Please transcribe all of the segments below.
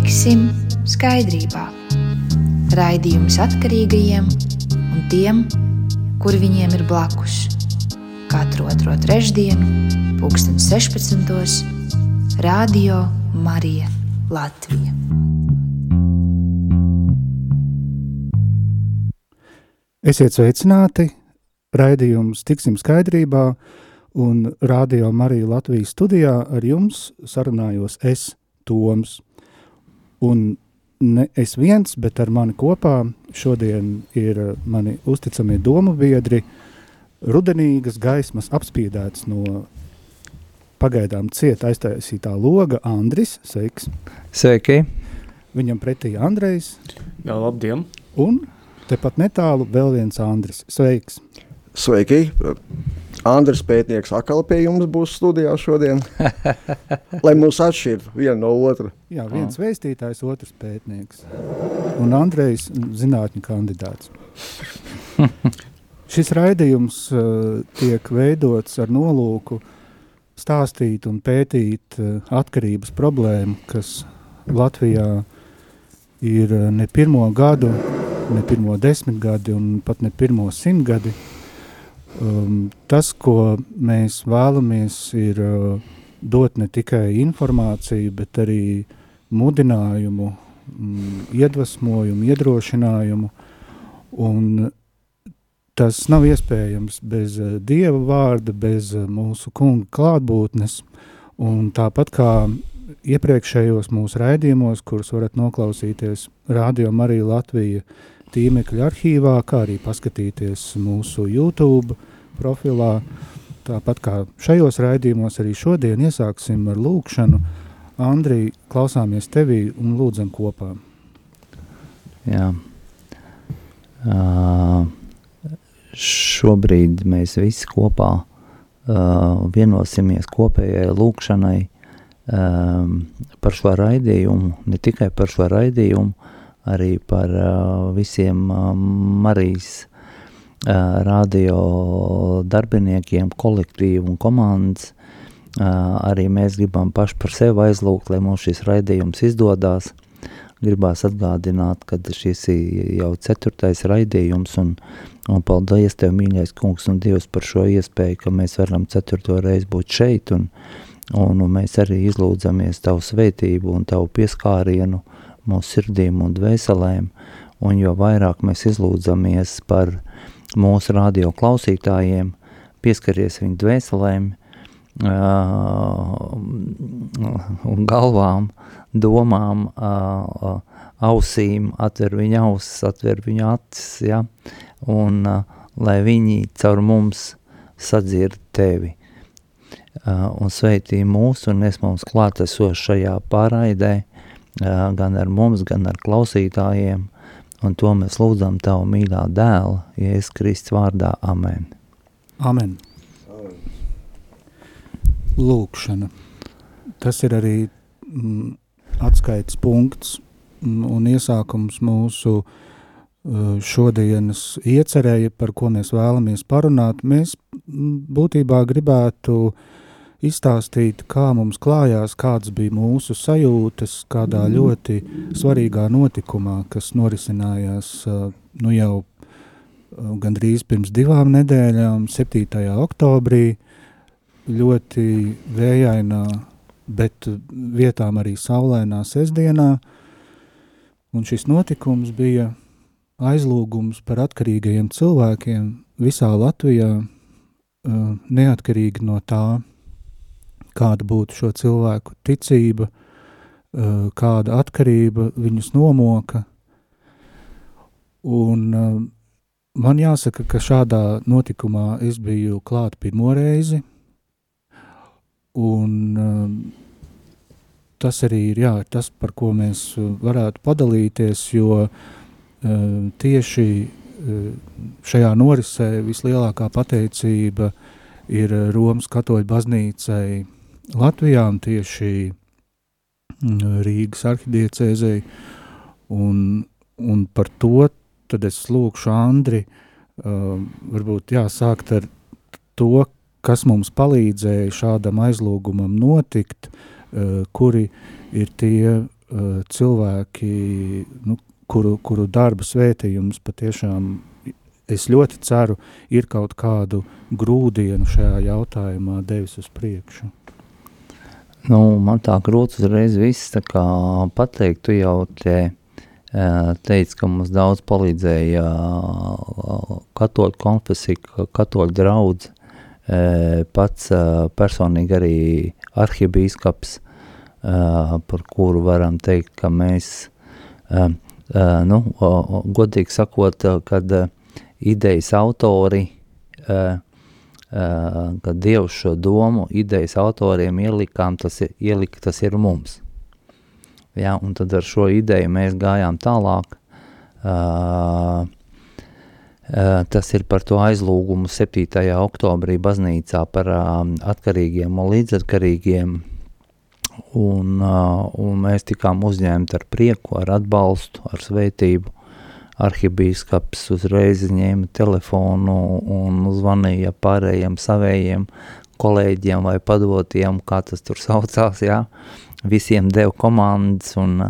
tiksim skaidrībā. Raidījums atkarīgajiem un tiem, kuri viņiem ir blakus. Katru otro trešdienu, pulksten 16. Radio Marija Latvija. Esiet sveicināti! Raidījums Tiksim skaidrībā un Radio Marija Latvijas studijā ar jums sarunājos es, Toms. Un ne es viens, bet ar mani kopā šodien ir mani uzticamie domu biedri, rudenīgas gaismas apspīdēts no pagaidām ciet aiztaisītā loga Andris, sveiks. Sveiki. Viņam pretī Andrejs. Jā, labdien. Un tepat netālu vēl viens Andris, sveiks. Sveiki! Andris Pētnieks atkal pie jums būs studijā šodien, lai mūs atšķirtu vienu no otra. Jā, viens oh. vēstītājs, otrs pētnieks. Un Andrejs zinātņu kandidāts. Šis raidījums uh, tiek veidots ar nolūku stāstīt un pētīt uh, atkarības problēmu, kas Latvijā ir uh, ne pirmo gadu, ne pirmo desmitgadi un pat ne pirmo simtgadi, Um, tas, ko mēs vēlamies, ir uh, dot ne tikai informāciju, bet arī mudinājumu, um, iedvesmojumu, iedrošinājumu. Un tas nav iespējams bez uh, Dieva vārda, bez uh, mūsu kunga klātbūtnes. Un tāpat kā iepriekšējos mūsu raidījumos, kurus varat noklausīties Radio Marija Latvija tīmekļa arhīvā, kā arī paskatīties mūsu YouTube profilā. Tāpat kā šajos raidījumos, arī šodien iesāksim ar lūkšanu. Andrija, klausāmies tevī un lūdzam kopā. Jā. Uh, šobrīd mēs visi kopā uh, vienosimies kopējai lūkšanai uh, par šo raidījumu, ne tikai par šo raidījumu, arī par visiem Marijas radio darbiniekiem, kolektīvu un komandas. Arī mēs gribam paši par sevi aizlūgt, lai mums šis raidījums izdodās. Gribās atgādināt, ka šis ir jau ceturtais raidījums un, un paldies Tev, mīļais kungs un Dievs par šo iespēju, ka mēs varam ceturto reizi būt šeit un, un, un mēs arī izlūdzamies Tavu svētību un Tavu pieskārienu uh, mūsu sirdīm un dvēselēm, un jo vairāk mēs izlūdzamies par mūsu radio klausītājiem, pieskaries viņu dvēselēm uh, un galvām, domām, uh, ausīm, atver viņa ausis, atver viņa acis, ja? un uh, lai viņi caur mums sadzird tevi. Un sveitī mūs un es mums klātesošajā pārraidē, gan ar mums, gan ar klausītājiem, un to mēs lūdzam Tavu mīļā dēla, Jēzus Kristus vārdā. Amen. Amen. Lūkšana. Tas ir arī mm, atskaites punkts un iesākums mūsu uh, šodienas iecerēja, par ko mēs vēlamies parunāt. Mēs mm, būtībā gribētu uh, izstāstīt, kā mums klājās, kādas bija mūsu sajūtas, kādā mm. ļoti svarīgā notikumā, kas norisinājās nu jau gandrīz pirms divām nedēļām, 7. oktobrī, ļoti vējainā, bet vietām arī saulēnā sestdienā, un šis notikums bija aizlūgums par atkarīgajiem cilvēkiem visā Latvijā, neatkarīgi no tā, kāda būtu šo cilvēku ticība, eh, kāda atkarība viņus nomoka. Un eh, man jāsaka, ka šādā notikumā es biju klāt pirmo reizi, un eh, tas arī ir jā, tas, par ko mēs varētu padalīties, jo tieši šajā norisē vislielākā pateicība ir Romas katoļu baznīcai Latvijā un tieši mm, Rīgas arhidiecēzei, un, un par to tad es lūkšu Andri, uh, varbūt jāsākt ar to, kas mums palīdzēja šādam aizlūgumam notikt, uh, kuri ir tie uh, cilvēki, nu, kuru, kuru darba svētījums patiešām, es ļoti ceru, ir kaut kādu grūdienu šajā jautājumā devis uz priekšu. Nu, man tā grūti uzreiz viss tā kā pateikt, tu jau te teici, ka mums daudz palīdzēja katoļu konfesija, katoļu draudz, pats personīgi arī arhibīskaps, par kuru varam teikt, ka mēs, nu, godīgi sakot, kad idejas autori, kad Dievs šo domu idejas autoriem ielikām, tas ir, ielika, tas ir mums. Ja, un tad ar šo ideju mēs gājām tālāk. Uh, uh, tas ir par to aizlūgumu 7. oktobrī baznīcā par uh, atkarīgiem un līdzatkarīgiem. Un, un mēs tikām uzņemti ar prieku, ar atbalstu, ar svētību. Arhibīskaps uzreiz ņēma telefonu un zvanīja pārējiem savējiem kolēģiem vai padotiem, kā tas tur saucās, jā. Visiem deva komandas un,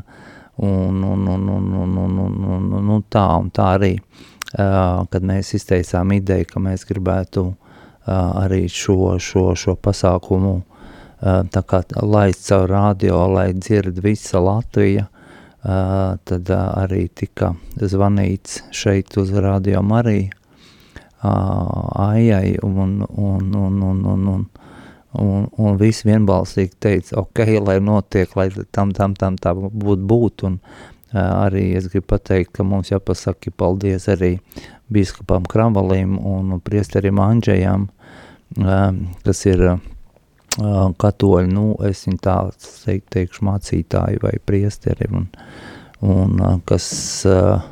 un, un, un, un, un, un, un, un, un tā un tā arī, uh, kad mēs izteicām ideju, ka mēs gribētu uh, arī šo, šo, šo pasākumu uh, tā kā laist caur radio, lai dzird visa Latvija, uh, tad arī tika zvanīts šeit uz radio Mariju, Aijai un, un, un, un, un, un Un, un visi vienbalsīgi teica, ok, lai notiek, lai tam, tam, tam tā būtu būt. Un arī es gribu pateikt, ka mums jāpasaka paldies arī biskupam Kravalim un priesterim Andžejam, kas ir uh, katoļi, nu, es viņu tā teikt, teikšu mācītāji vai priesteri, un, un uh, kas uh,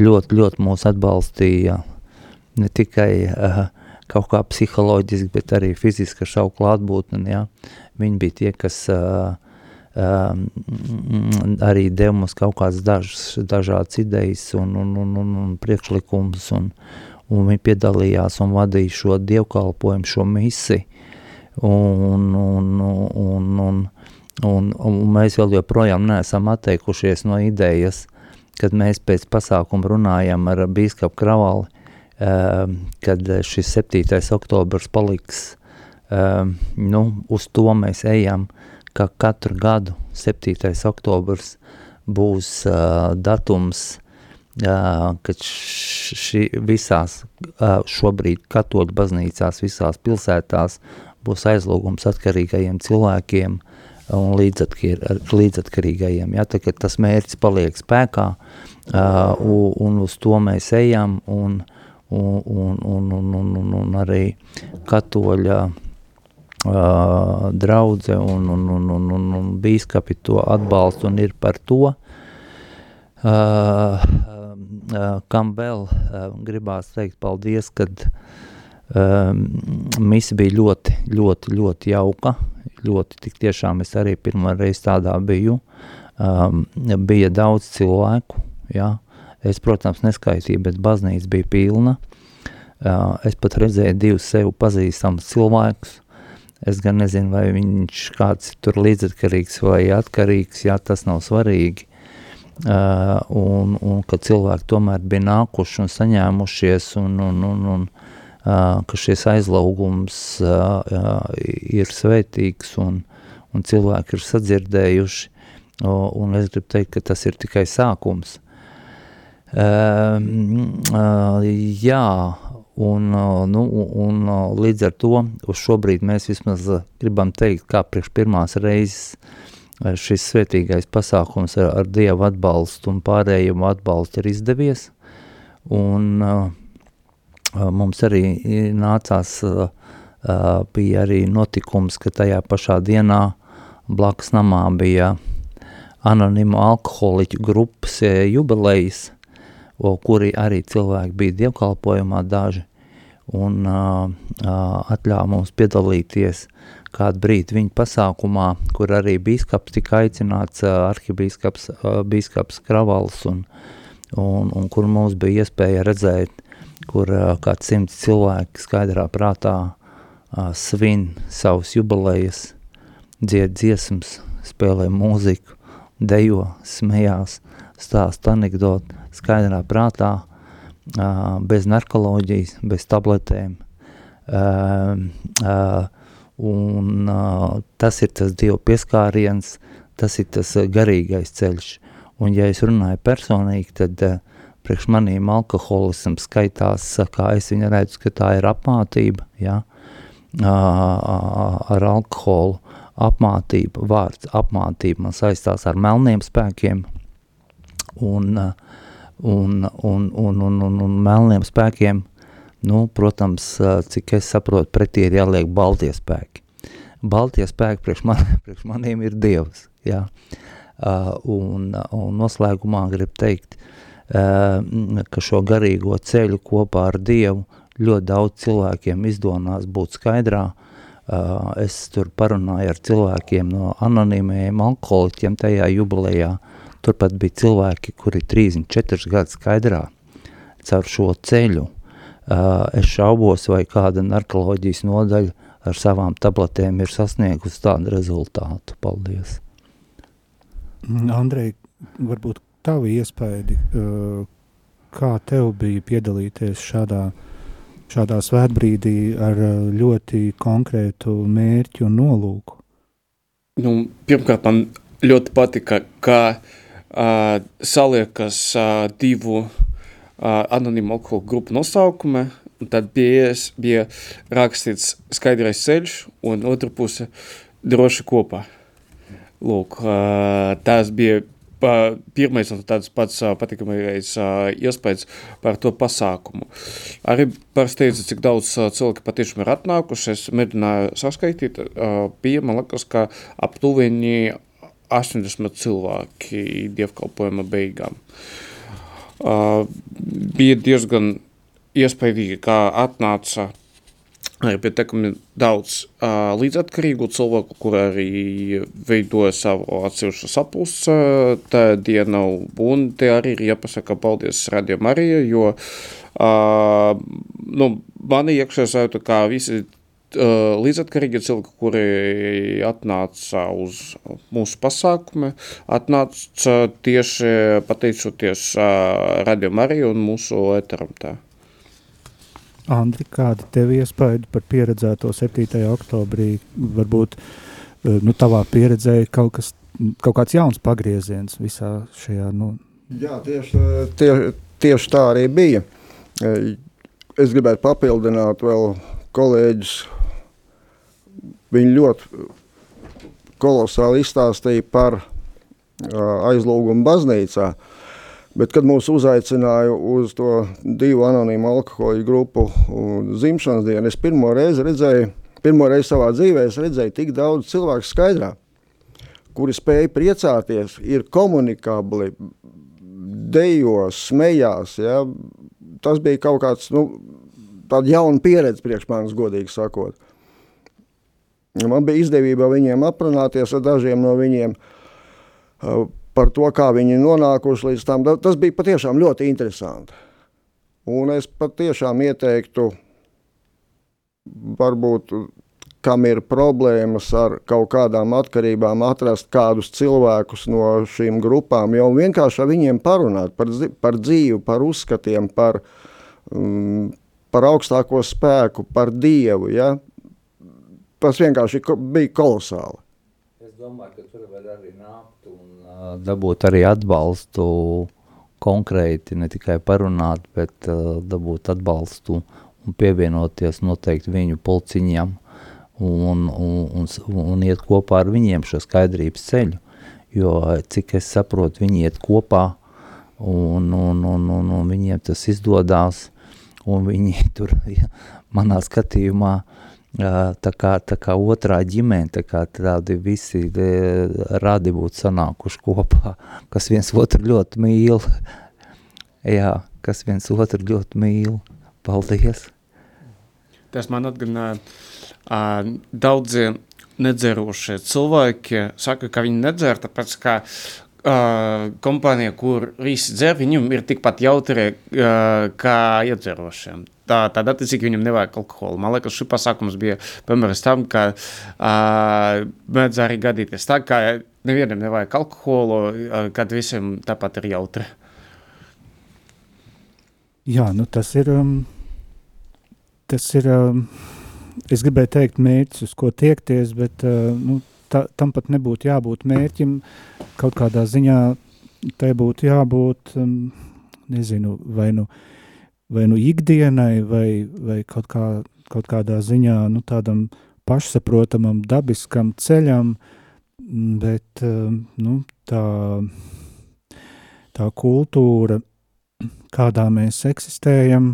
ļoti, ļoti mūs atbalstīja, ne tikai uh, kaut kā psiholoģiski, bet arī fiziski savu klātbūtni, ja, viņi bija tie, kas uh, um, arī deva mums kaut kādas dažas, dažādas idejas un, un, un, un, un priekšlikums, un, un viņi piedalījās un vadīja šo dievkalpojumu, šo misi, un, un, un, un, un, un mēs vēl joprojām neesam atteikušies no idejas, kad mēs pēc pasākuma runājam ar bīskapu Kravali, Ehm, kad šis 7. oktobrs paliks, ehm, nu, uz to mēs ejam, ka katru gadu 7. oktobrs būs uh, datums, uh, kad ši, visās uh, šobrīd katoļu baznīcās, visās pilsētās būs aizlūgums atkarīgajiem cilvēkiem un līdzatkarīgajiem. Ja, tā, tas mērķis paliek spēkā uh, un, uz to mēs ejam un un, un, un, un, un, un, arī katoļa uh, draudze un, un, un, un, un, un bīskapi to atbalsta un ir par to. Uh, uh, kam vēl uh, gribās teikt paldies, kad uh, misa bija ļoti, ļoti, ļoti jauka, ļoti tik tiešām es arī pirmo reizi tādā biju, um, bija daudz cilvēku, jā, Es, protams, neskaitīju, bet baznīca bija pilna. Es pat redzēju divus sev pazīstamus cilvēkus. Es gan nezinu, vai viņš kāds tur līdzatkarīgs vai atkarīgs, jā, tas nav svarīgi. Uh, un, un ka cilvēki tomēr bija nākuši un saņēmušies un, un, un, un uh, ka šis aizlaugums ir svētīgs un, un cilvēki ir sadzirdējuši un es gribu teikt, ka tas ir tikai sākums. Jā, un, nu, un līdz ar to uz šobrīd mēs vismaz gribam teikt, kā priekš pirmās reizes šis svētīgais pasākums ar, ar Dievu atbalstu un pārējumu atbalstu ir izdevies, un uh, mums arī nācās, uh, bija arī notikums, ka tajā pašā dienā blakus namā bija anonimu alkoholiķu grupas jubilejas, kuri arī cilvēki bija dievkalpojumā daži un uh, uh, atļāva mums piedalīties kādu brīdi viņa pasākumā, kur arī bīskaps tika aicināts, uh, arhibīskaps uh, bīskaps Kravals, un, un, un kur mums bija iespēja redzēt, kur kāds simts cilvēki skaidrā prātā svin savus jubilejas, dzied dziesmas, spēlē mūziku, dejo, smējās, stāsta anekdotu, skaidrā prātā, bez narkoloģijas, bez tabletēm. Un tas ir tas Dieva pieskāriens, tas ir tas garīgais ceļš. Un ja es runāju personīgi, tad uh, priekš manīm alkoholisms skaitās, kā es viņu redzu, ka tā ir apmātība, ja, ar alkoholu apmātība, vārds apmātība man saistās ar melniem spēkiem un, un, un, un, un, un, un melniem spēkiem, nu, protams, cik es saprotu, pretī ir jāliek baltie spēki. Baltie spēki priekš, man, priekš maniem ir Dievs, jā. Uh, un, un noslēgumā grib teikt, ka šo garīgo ceļu kopā ar Dievu ļoti daudz cilvēkiem izdonās būt skaidrā. Es tur parunāju ar cilvēkiem no anonīmajiem alkoholiķiem tajā jubilejā. Turpat bija cilvēki, kuri 34 gadu skaidrā caur šo ceļu. Es šaubos, vai kāda narkoloģijas nodaļa ar savām tabletēm ir sasniegusi tādu rezultātu. Paldies! Andrej, varbūt tavi iespaidi, kā tev bija piedalīties šādā, šādā svētbrīdī ar ļoti konkrētu mērķu un nolūku? Nu, pirmkārt, man ļoti patika, ka uh, saliekas uh, divu uh, anonīmu alkoholu grupu nosaukumi, un tad bija, bija rakstīts skaidrais ceļš, un otra puse droši kopā. Lūk, uh, tās bija pirmais un tāds pats patikamais iespējas par to pasākumu. Arī pārsteidza, cik daudz cilvēki patiešām ir atnākuši. Es mēģināju saskaitīt, bija, man liekas, ka aptuveni 80 cilvēki dievkalpojuma beigām. Bija diezgan iespaidīgi, kā atnāca ir pietiekami daudz uh, līdzatkarīgu cilvēku, kur arī veidoja savu atsevišķu sapulci uh, tā diena, un te arī ir jāpasaka paldies Radio Marija, jo uh, nu, mani iekšē sajūta, kā visi uh, līdzatkarīgi cilvēki, kuri atnāca uz mūsu pasākumu, atnāca tieši pateicoties uh, Radio Marija un mūsu eteram tā. Andri, kādi tev iespaidi par pieredzēto 7. oktobrī? Varbūt eh, nu, tavā pieredzē kaut, kas, kaut kāds jauns pagrieziens visā šajā. Nu... Jā, tieši, tie, tieši tā arī bija. Eh, es gribētu papildināt vēl kolēģis. Viņi ļoti kolosāli izstāstīja par uh, aizlūgumu baznīcā. Uh, Bet, kad mūs uzaicināja uz to divu anonīmu alkohoļu grupu dzimšanas dienu, es pirmo reizi redzēju, pirmo reizi savā dzīvē redzēju tik daudz cilvēku skaidrā, kuri spēja priecāties, ir komunikabli, dejos, smējās. Ja? Tas bija kaut kāds nu, jauna pieredze priekš manis, godīgi sakot. Man bija izdevība viņiem aprunāties ar dažiem no viņiem par to, kā viņi nonākuši līdz tam. Tas bija patiešām ļoti interesanti. Un es patiešām ieteiktu, varbūt, kam ir problēmas ar kaut kādām atkarībām, atrast kādus cilvēkus no šīm grupām, jau vienkārši ar viņiem parunāt par, par dzīvi, par uzskatiem, par, um, par augstāko spēku, par Dievu. Ja? Tas vienkārši bija kolosāli. Domāju, ka tur var arī nākt un dabūt arī atbalstu konkrēti, ne tikai parunāt, bet uh, dabūt atbalstu un pievienoties noteikti viņu pulciņam un, un, un, un iet kopā ar viņiem šo skaidrības ceļu, jo cik es saprotu, viņi iet kopā un, un, un, un, un viņiem tas izdodās, un viņi tur, ja, manā skatījumā, uh, tā kā, tā kā otrā ģimene, tā kā tādi visi radi būtu sanākuši kopā, kas viens otru ļoti mīl. Jā, kas viens otru ļoti mīl. Paldies! Tas man atgādināja uh, daudzi nedzerošie cilvēki saka, ka viņi nedzer, tāpēc ka uh, kompānija, kur visi dzer, viņam ir tikpat jautri uh, kā iedzerošiem tā, tad attiecīgi viņam nevajag alkoholu. Man liekas, šis pasākums bija piemēram tam, ka uh, mēdz arī gadīties tā, ka nevienam nevajag alkoholu, kad visiem tāpat ir jautri. Jā, nu tas ir, um, tas ir, um, es gribēju teikt mērķis, uz ko tiekties, bet uh, nu, ta, tam pat nebūtu jābūt mērķim, kaut kādā ziņā tai būtu jābūt, um, nezinu, vai nu, vai nu ikdienai, vai, vai kaut, kā, kaut kādā ziņā nu, tādam pašsaprotamam, dabiskam ceļam, bet um, nu, tā, tā kultūra, kādā mēs eksistējam,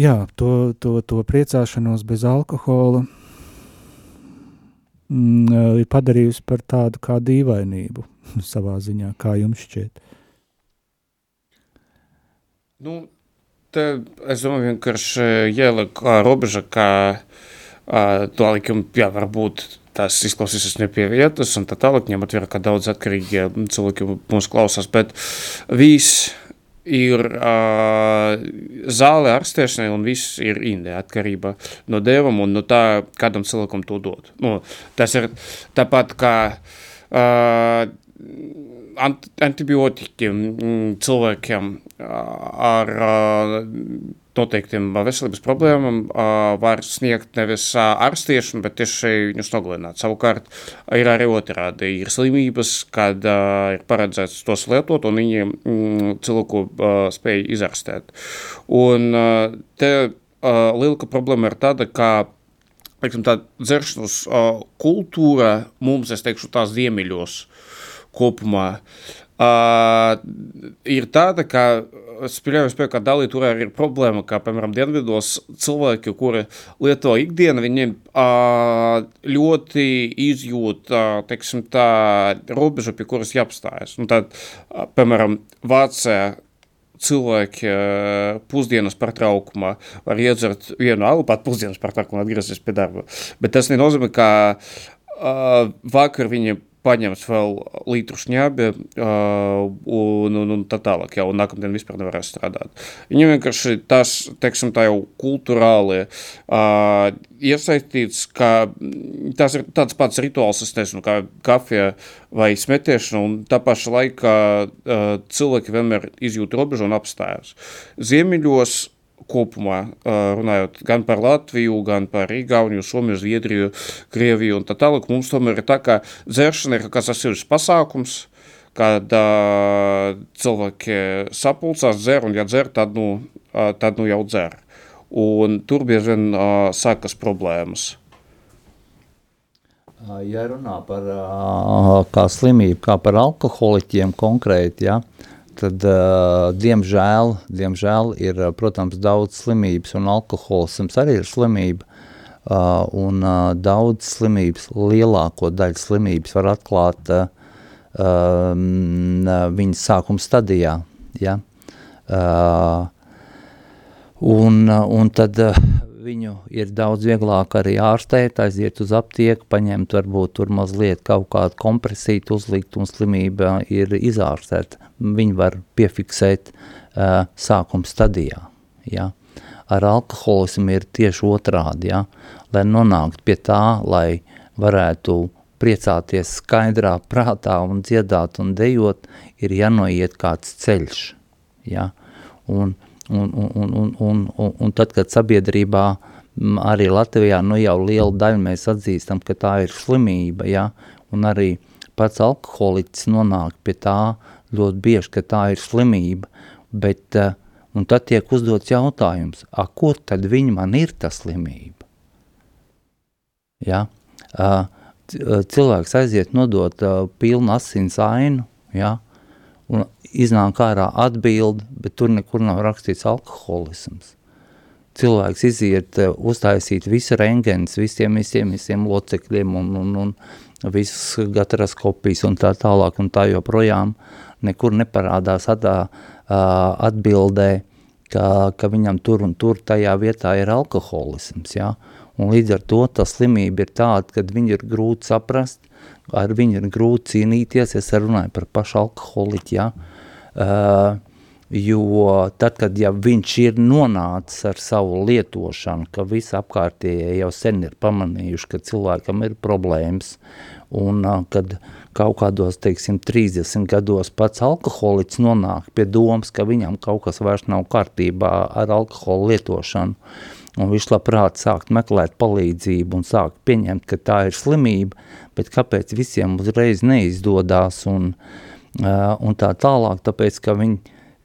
jā, to, to, to priecāšanos bez alkohola mm, ir padarījusi par tādu kā dīvainību savā ziņā, kā jums šķiet? Nu, te, es domāju, vienkārši ieliek robeža, ka to likumu, jā, varbūt tas izklausīsies ne pie vietas, un tā tālāk, ņemot vērā, ka daudz atkarīgi cilvēki mūs klausās, bet viss ir uh, zāle ārstēšanai un viss ir inde atkarība no devam un no tā, kādam cilvēkam to dod. Nu, tas ir tāpat kā uh, ant antibiotikiem cilvēkiem ar uh, noteiktiem veselības problēmām var sniegt nevis ārstiešanu, bet tieši viņus nogalināt. Savukārt ir arī otrādi. Ir slimības, kad ir paredzēts tos lietot, un viņi mm, cilvēku spēj izārstēt. Un te lielāka problēma ir tāda, ka teiksim, tā dzeršanas kultūra mums, es teikšu, tās ziemeļos kopumā uh, ir tāda, ka es pieļauju, ka dalīt tur arī ir problēma, kā, piemēram, dienvidos cilvēki, kuri lieto ikdienu, viņiem uh, ļoti izjūt, uh, teiksim tā, robežu, pie kuras jāapstājas. Un tad, uh, piemēram, Vācijā cilvēki pusdienas pārtraukumā var iedzert vienu alu, pat pusdienas pārtraukumā atgriezties pie darba. Bet tas nenozīmē, ka uh, vakar viņi paņems vēl litru šņābi uh, un, un, un tā tālāk, jau nākamdien vispār nevarēs strādāt. Viņam vienkārši tas, teiksim, tā jau kulturāli uh, iesaistīts, ka tas ir tāds pats rituāls, es nezinu, kā kafija vai smetiešana, un tā paša laikā uh, cilvēki vienmēr izjūt robežu un apstājas. Ziemeļos kopumā, runājot gan par Latviju, gan par Igauniju, Somiju, Zviedriju, Krieviju un tā tālāk, mums tomēr ir tā, ka dzeršana ir kāds atsevišķs pasākums, kad uh, cilvēki sapulcās, dzer, un ja dzer, tad nu, uh, tad nu jau dzer. Un tur bieži vien uh, sākas problēmas. Ja runā par kā slimību, kā par alkoholiķiem konkrēti, ja, uh, tad, uh, diemžēl, diemžēl ir, protams, daudz slimības, un alkoholisms arī ir slimība. Uh, un uh, daudz slimības, lielāko daļu slimības var atklāt uh, um, viņas sākuma stadijā. Ja? Uh, un, un tad uh, viņu ir daudz vieglāk arī ārstēt, aiziet uz aptieku, paņemt varbūt tur mazliet kaut kādu kompresītu uzlikt un slimība ir izārstēta. Viņu var piefiksēt uh, sākuma stadijā, ja. Ar alkoholismu ir tieši otrādi, ja. Lai nonākt pie tā, lai varētu priecāties skaidrā prātā un dziedāt un dejot, ir jānoiet kāds ceļš, ja. Un Un, un, un, un, un, tad, kad sabiedrībā arī Latvijā nu jau liela daļa mēs atzīstam, ka tā ir slimība, ja? un arī pats alkoholiķis nonāk pie tā ļoti bieži, ka tā ir slimība, bet, un tad tiek uzdots jautājums, a, ko tad viņa man ir ta slimība? Ja? Cilvēks aiziet nodot pilnu asins ainu, ja? un iznāk ārā atbildi, bet tur nekur nav rakstīts alkoholisms. Cilvēks iziet eh, uztaisīt visu rengens, visiem, visiem, visiem locekļiem un, un, un visas gatraskopijas un tā tālāk un tā joprojām nekur neparādās atā, atbildē, ka, ka viņam tur un tur tajā vietā ir alkoholisms, ja? un līdz ar to tā slimība ir tāda, kad viņu ir grūti saprast, ar viņu ir grūti cīnīties, es runāju par pašu alkoholiķi, ja? Uh, jo tad, kad ja viņš ir nonācis ar savu lietošanu, ka visi apkārtējie jau sen ir pamanījuši, ka cilvēkam ir problēmas, Un uh, kad kaut kādos, teiksim, 30 gados pats alkoholiķis nonāk pie domas, ka viņam kaut kas vairs nav kārtībā ar alkoholu lietošanu, un viņš labprāt sākt meklēt palīdzību un sākt pieņemt, ka tā ir slimība, bet kāpēc visiem uzreiz neizdodās un, uh, un tā tālāk, tāpēc, ka viņi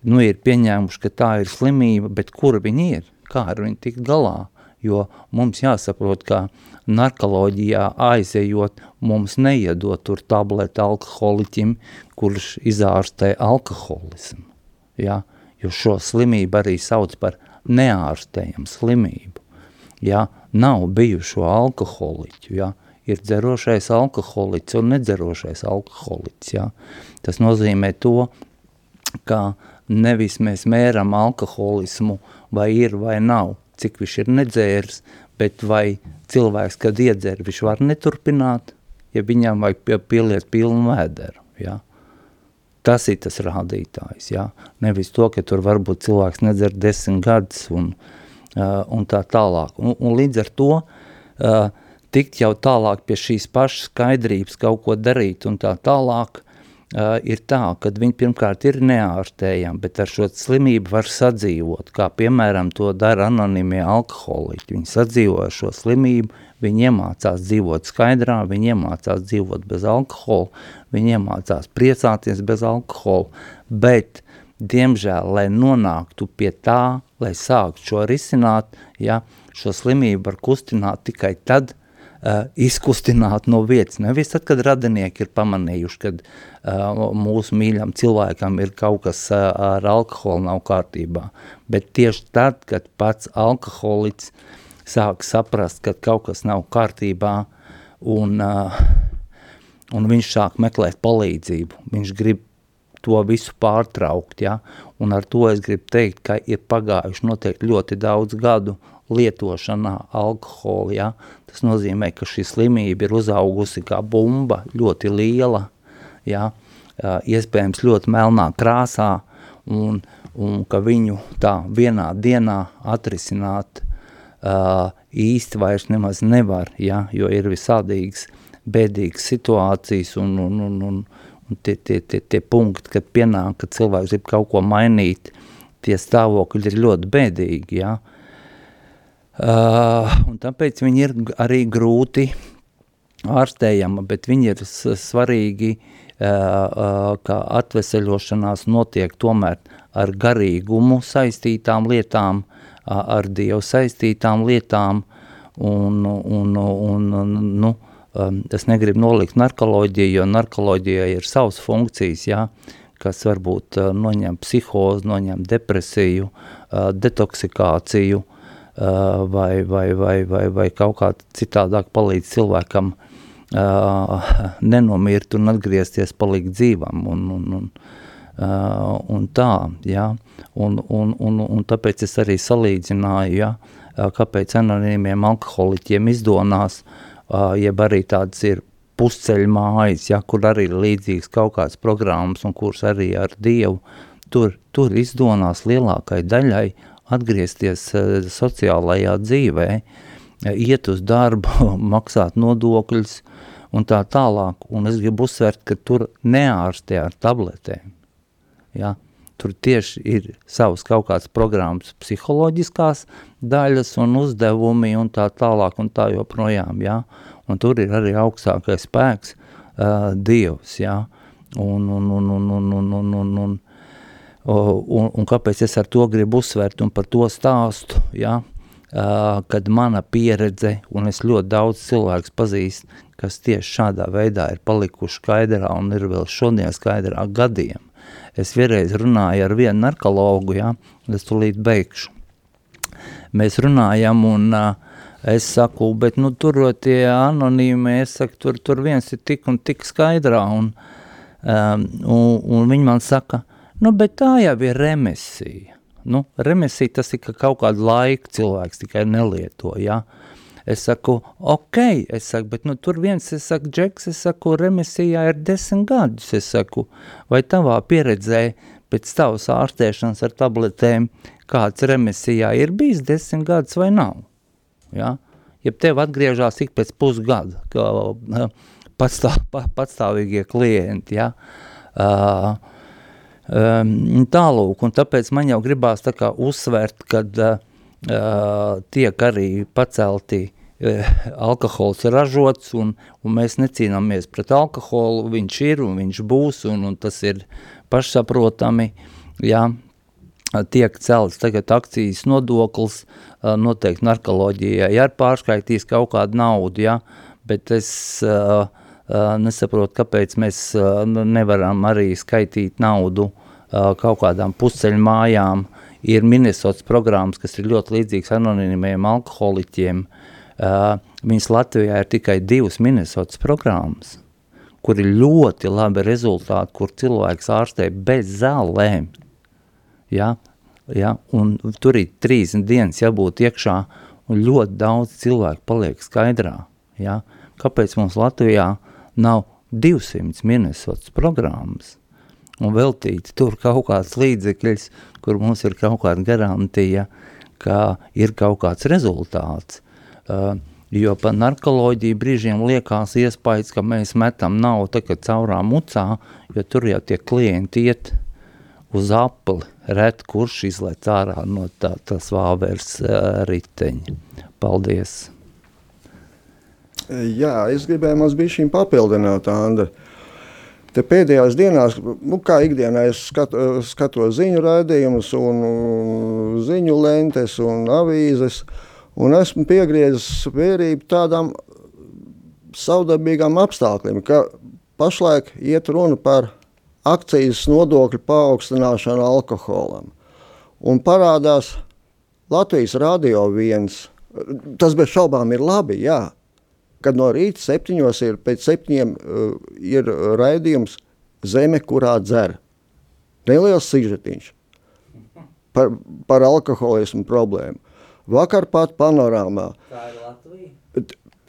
nu, ir pieņēmuši, ka tā ir slimība, bet kur viņi ir, kā ar viņu tikt galā, jo mums jāsaprot, ka narkoloģijā aizejot, mums neiedot tur tableti alkoholiķim, kurš izārstē alkoholismu, ja? jo šo slimību arī sauc par neārstējumu slimību, ja? nav bijušo alkoholiķu, ja? Ir dzerošais alkoholiķis un nedzerošais alkoholiķis, ja? tas nozīmē to, ka nevis mēs mēram alkoholismu, vai ir vai nav, cik viņš ir nedzērs, bet vai cilvēks, kad iedzer, viņš var neturpināt, ja viņam vajag pieliet pilnu vēderu, ja? Tas ir tas rādītājs, ja? Nevis to, ka tur varbūt cilvēks nedzer desmit gadus un, uh, un tā tālāk. Un, un līdz ar to uh, tikt jau tālāk pie šīs pašas skaidrības, kaut ko darīt un tā tālāk, uh, ir tā, ka viņi pirmkārt ir neārstējami, bet ar šo slimību var sadzīvot, kā piemēram to dara anonimie alkoholiķi. Viņi sadzīvo ar šo slimību, viņi iemācās dzīvot skaidrā, viņi iemācās dzīvot bez alkohola, viņi iemācās priecāties bez alkohola, bet, diemžēl, lai nonāktu pie tā, lai sāktu šo risināt, ja, šo slimību var kustināt tikai tad, uh, izkustināt no vietas. Nevis tad, kad radinieki ir pamanījuši, kad uh, mūsu mīļam cilvēkam ir kaut kas uh, ar alkoholu nav kārtībā, bet tieši tad, kad pats alkoholiķis sāk saprast, ka kaut kas nav kārtībā un, uh, un viņš sāk meklēt palīdzību, viņš grib to visu pārtraukt, ja? un ar to es gribu teikt, ka ir pagājuši noteikti ļoti daudz gadu lietošanā alkohola, ja? Tas nozīmē, ka šī slimība ir uzaugusi kā bumba, ļoti liela, ja, iespējams ļoti melnā krāsā, un, un ka viņu tā vienā dienā atrisināt uh, īsti vairs nemaz nevar, ja, jo ir visādīgas bēdīgas situācijas un, un, un, un, un tie, tie, tie, tie punkti, kad pienāk, kad cilvēks grib kaut ko mainīt, tie stāvokļi ir ļoti bēdīgi, ja, uh, Uh, un tāpēc viņi ir arī grūti ārstējama, bet viņi ir svarīgi, uh, ka atveseļošanās notiek tomēr ar garīgumu saistītām lietām, ar Dievu saistītām lietām, un, un, un, un nu, um, es negribu nolikt narkoloģiju, jo narkoloģijai ir savas funkcijas, jā, kas varbūt noņem psihozi, noņem depresiju, detoksikāciju, vai, vai, vai, vai, vai kaut kā citādāk palīdz cilvēkam uh, nenomirt un atgriezties, palikt dzīvam un, un, un, uh, un tā, ja, un, un, un, un tāpēc es arī salīdzināju, ja, uh, kāpēc anonīmiem alkoholiķiem izdonās, uh, jeb arī tāds ir pusceļ mājas, ja, kur arī ir līdzīgs kaut kāds programmas un kurs arī ar Dievu, tur, tur izdonās lielākai daļai atgriezties eh, sociālajā dzīvē, eh, iet uz darbu, maksāt nodokļus un tā tālāk. Un es gribu uzsvērt, ka tur neārstē ar tabletēm. Ja? Tur tieši ir savas kaut kādas programmas psiholoģiskās daļas un uzdevumi un tā tālāk un tā joprojām. Ja? Un tur ir arī augstākais spēks uh, Dievs. Ja? Un, un, un, un, un, un, un, un, un, Un, un kāpēc es ar to gribu uzsvērt un par to stāstu, ja? Kad mana pieredze, un es ļoti daudz cilvēks pazīst, kas tieši šādā veidā ir palikuši skaidrā un ir vēl šodien skaidrā gadiem. Es vienreiz runāju ar vienu narkologu, ja? es tulīt beigšu. Mēs runājam un uh, es saku, bet nu tur tie anonīmi, es saku, tur, tur viens ir tik un tik skaidrā un, um, un, un viņi man saka, Nu, bet tā jau ir remesija. Nu, remesija tas ir ka kaut kādu laiku cilvēks tikai nelieto, ja? Es saku, ok, es saku, bet nu tur viens, es saku, Džeks, es saku, remesijā ir desmit gadus, es saku, vai tavā pieredzē pēc tavas ārstēšanas ar tabletēm kāds remesijā ir bijis desmit gadus vai nav, ja? Ja tev atgriežās ik pēc pusgada, ka patstāv, patstāvīgie klienti. Ja? Uh, um, tālūk, un tāpēc man jau gribās tā kā uzsvērt, kad uh, tiek arī pacelti uh, alkohols ražots, un, un mēs necīnāmies pret alkoholu, viņš ir un viņš būs, un, un tas ir pašsaprotami, jā, tiek celts tagad akcijas nodoklis, noteikti narkoloģijai, ja ir pārskaitījis kaut kādu naudu, ja, bet es uh, nesaprotu, kāpēc mēs uh, nevaram arī skaitīt naudu uh, kaut kādām pusceļu mājām. Ir Minnesotas programmas, kas ir ļoti līdzīgas anonīmiem alkoholiķiem. Uh, viņas Latvijā ir tikai divas Minnesotas programmas, kur ir ļoti labi rezultāti, kur cilvēks ārstē bez zālēm. Ja? Ja? Un tur ir 30 dienas jābūt iekšā, un ļoti daudz cilvēku paliek skaidrā. Ja? Kāpēc mums Latvijā nav 200 Minnesotas programmas un veltīt tur kaut kāds līdzekļs, kur mums ir kaut kāda garantija, ka ir kaut kāds rezultāts. Uh, jo par narkoloģiju brīžiem liekas iespējas, ka mēs metam naudu tagad caurā mucā, jo tur jau tie klienti iet uz apli, ret kurš izlec ārā no tā, tas vāvers uh, riteņa. Paldies! Jā, es gribēju bija šīm papildināt, Anda. Te pēdējās dienās, nu, kā ikdienā, es skat, skatos ziņu raidījumus un ziņu lentes un avīzes, un esmu piegriezis vērību tādām savdabīgām apstākļiem, ka pašlaik iet runa par akcijas nodokļu paaugstināšanu alkoholam. Un parādās Latvijas radio viens, tas bez šaubām ir labi, jā, kad no rīta septiņos ir pēc septiņiem uh, ir raidījums Zeme, kurā dzer. Neliels sižetiņš par, par alkoholismu problēmu. Vakar pat panorāmā. Tā ir Latvija?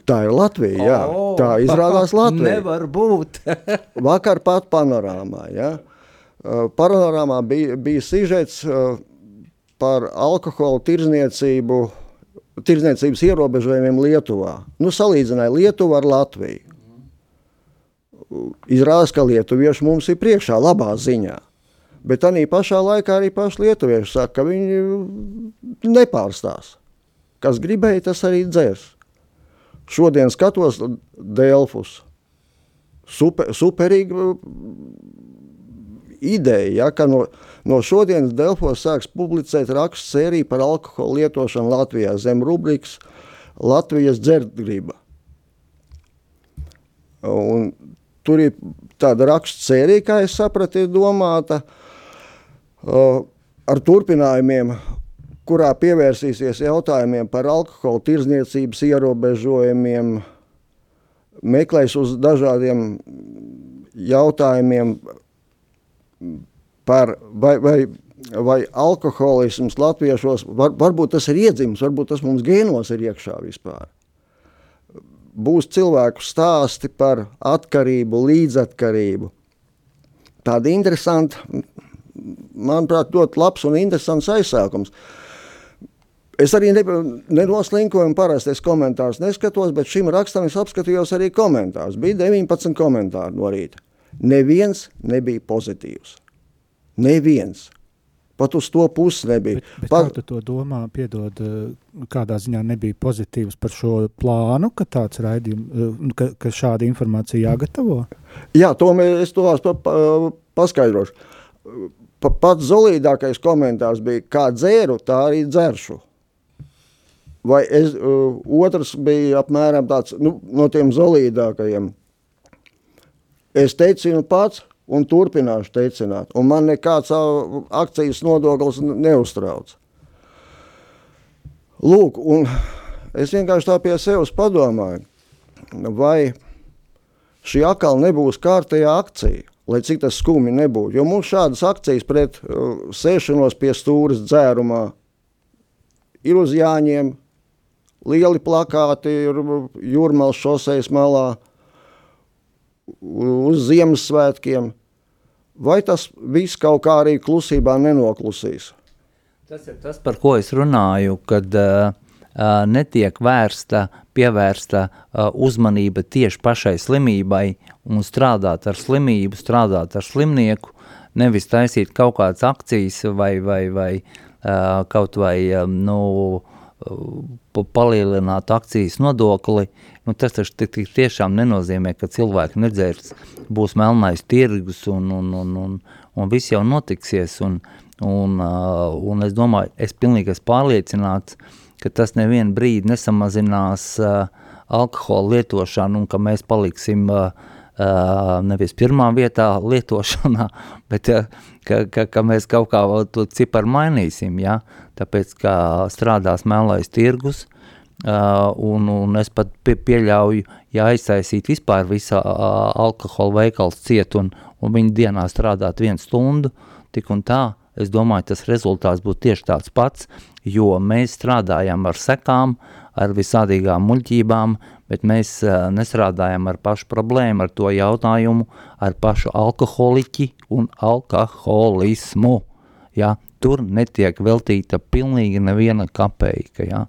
Tā ir Latvija, jā. Oh, tā izrādās Latvija. Nevar būt. Vakar pat panorāmā, jā. Uh, panorāmā bija, bija sižets uh, par alkoholu tirzniecību uh, tirdzniecības ierobežojumiem Lietuvā. Nu, salīdzināja Lietuvu ar Latviju. Izrādās, ka lietuvieši mums ir priekšā labā ziņā. Bet tā pašā laikā arī paši lietuvieši saka, ka viņi nepārstās. Kas gribēja, tas arī dzers. Šodien skatos Delfus. Super, superīgi ideja, ja, ka no, no šodienas Delfos sāks publicēt rakstu sēriju par alkoholu lietošanu Latvijā zem rubrikas Latvijas dzerdgrība. Un tur ir tāda rakstu sērija, kā es sapratu, ir domāta ar turpinājumiem, kurā pievērsīsies jautājumiem par alkohola tirzniecības ierobežojumiem, meklēs uz dažādiem jautājumiem par vai, vai, vai alkoholisms latviešos, var, varbūt tas ir iedzims, varbūt tas mums gēnos ir iekšā vispār. Būs cilvēku stāsti par atkarību, līdzatkarību. Tāda interesanta, manuprāt, ļoti labs un interesants aizsākums. Es arī ne, nenoslinkoju un parastais komentārus neskatos, bet šim rakstam es apskatījos arī komentārus. Bija 19 komentāri no rīta. Neviens nebija pozitīvs. Neviens. Pat uz to pusi nebija. Bet, bet Pat... Kā tu to domā, piedod, eh, kādā ziņā nebija pozitīvs par šo plānu, ka tāds raidījums, eh, ka, ka šāda informācija jāgatavo? Jā, to mēs to pa, pa, paskaidrošu. Pa, pats zolīdākais komentārs bija, kā dzēru, tā arī dzeršu. Vai es, uh, otrs bija apmēram tāds, nu, no tiem zolīdākajiem – Es teicinu pats un turpināšu teicināt, un man nekāds akcijas nodoklis neuztrauc. Lūk, un es vienkārši tā pie sevis padomāju, vai šī akal nebūs kārtējā akcija, lai cik tas skumi nebūtu. Jo mums šādas akcijas pret uh, sēšanos pie stūras dzērumā ir uz Jāņiem, lieli plakāti ir jūrmals šosejas malā, uz Ziemassvētkiem, vai tas viss kaut kā arī klusībā nenoklusīs? Tas ir tas, par ko es runāju, kad uh, uh, netiek vērsta, pievērsta uh, uzmanība tieši pašai slimībai un strādāt ar slimību, strādāt ar slimnieku, nevis taisīt kaut kādas akcijas vai, vai, vai uh, kaut vai um, nu, uh, palielināt akcijas nodokli, nu, tas taču tiešām nenozīmē, ka cilvēki nedzērs būs melnais tirgus un, un, un, un, un viss jau notiksies. Un, un, uh, un es domāju, es pilnīgi esmu pārliecināts, ka tas nevienu brīdi nesamazinās uh, alkohola lietošanu un ka mēs paliksim uh, Uh, nevis pirmā vietā lietošanā, bet uh, ka, ka, ka mēs kaut kā to ciparu mainīsim, ja? tāpēc, ka strādās melais tirgus, uh, un, un es pat pie, pieļauju, ja aizsaisīt vispār visā uh, alkohola veikals ciet, un, un viņi dienā strādāt vienu stundu, tik un tā, es domāju, tas rezultāts būtu tieši tāds pats, jo mēs strādājam ar sekām, ar visādīgām muļķībām, bet mēs uh, nestrādājam ar pašu problēmu, ar to jautājumu, ar pašu alkoholiķi un alkoholismu. Ja? Tur netiek veltīta pilnīgi neviena kapeika, ja?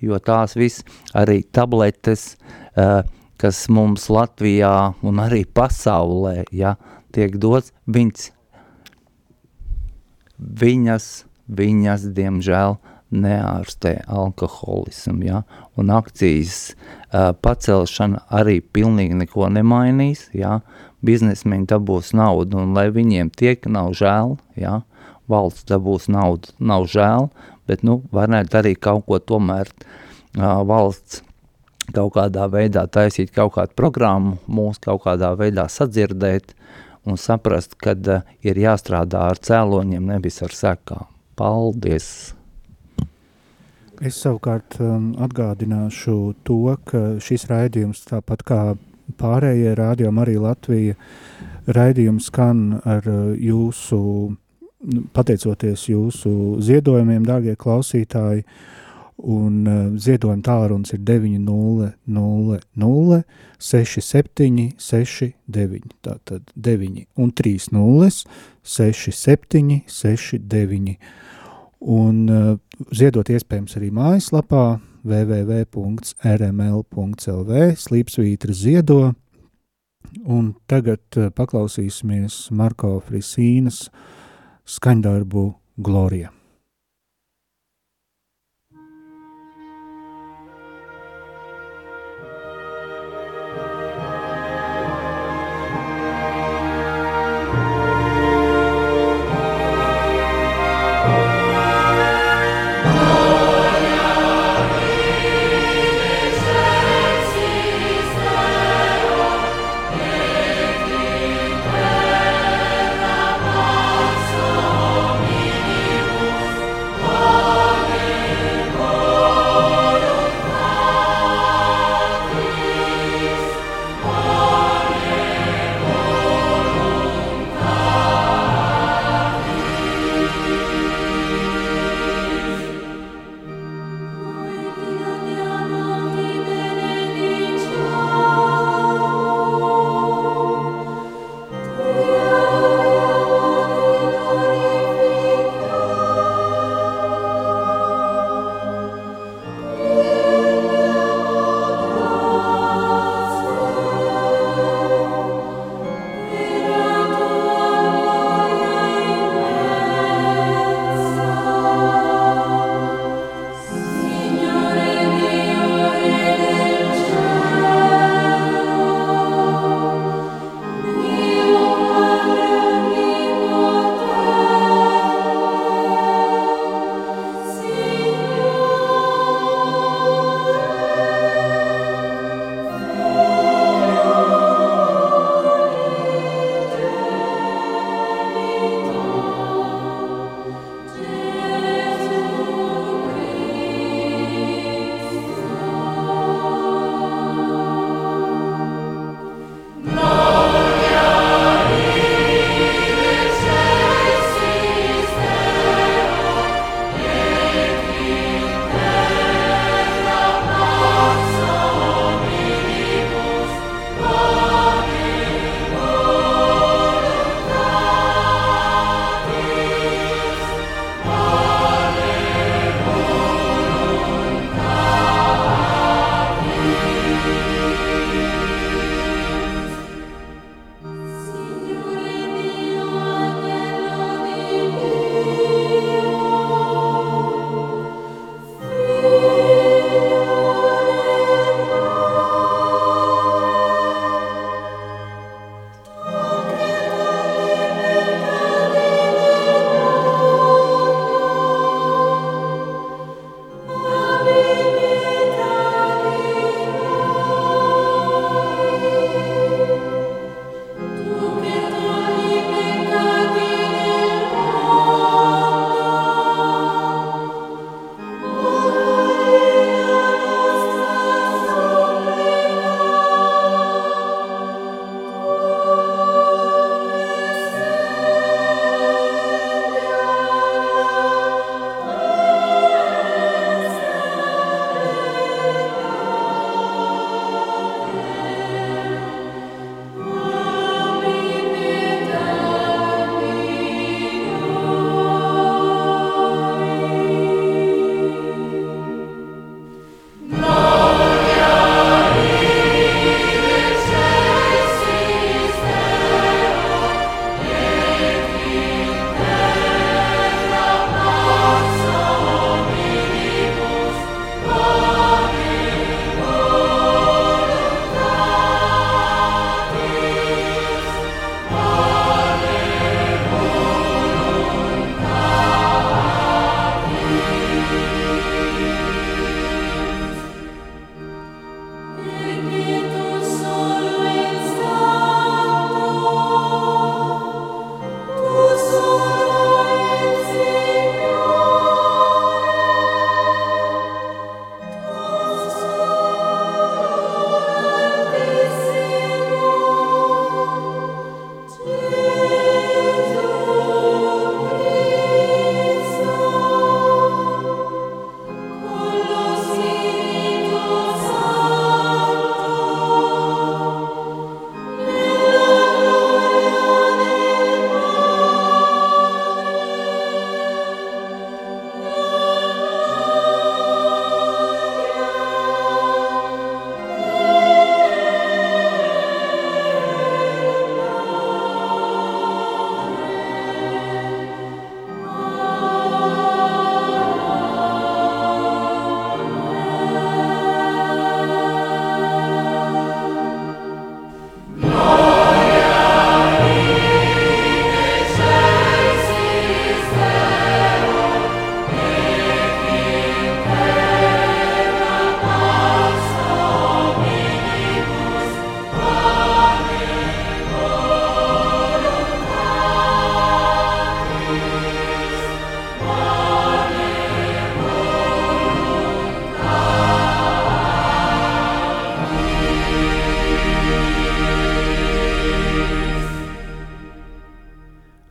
jo tās viss arī tabletes, uh, kas mums Latvijā un arī pasaulē ja, tiek dots, viņas, viņas, viņas, diemžēl, neārstē alkoholismu, ja? un akcijas uh, pacelšana arī pilnīgi neko nemainīs, ja? biznesmeņi dabūs naudu, un lai viņiem tiek, nav žēl, ja? valsts dabūs naudu, nav žēl, bet, nu, varētu arī kaut ko tomēr uh, valsts kaut kādā veidā taisīt kaut kādu programmu, mūs kaut kādā veidā sadzirdēt un saprast, kad uh, ir jāstrādā ar cēloņiem, nevis ar sekām. Paldies! Es savukārt um, atgādināšu to, ka šis raidījums, tāpat kā pārējie rādījumi, arī Latvija raidījums skan ar uh, jūsu, nu, pateicoties jūsu ziedojumiem, dārgie klausītāji, un uh, ziedojuma tālrunis ir 900 67 69, tātad 9 un 3 nulles 67 69 un uh, ziedot iespējams arī mājaslapā www.rml.lv slīpsvītra ziedo, un tagad uh, paklausīsimies Marko Frisīnas skaņdarbu Gloria.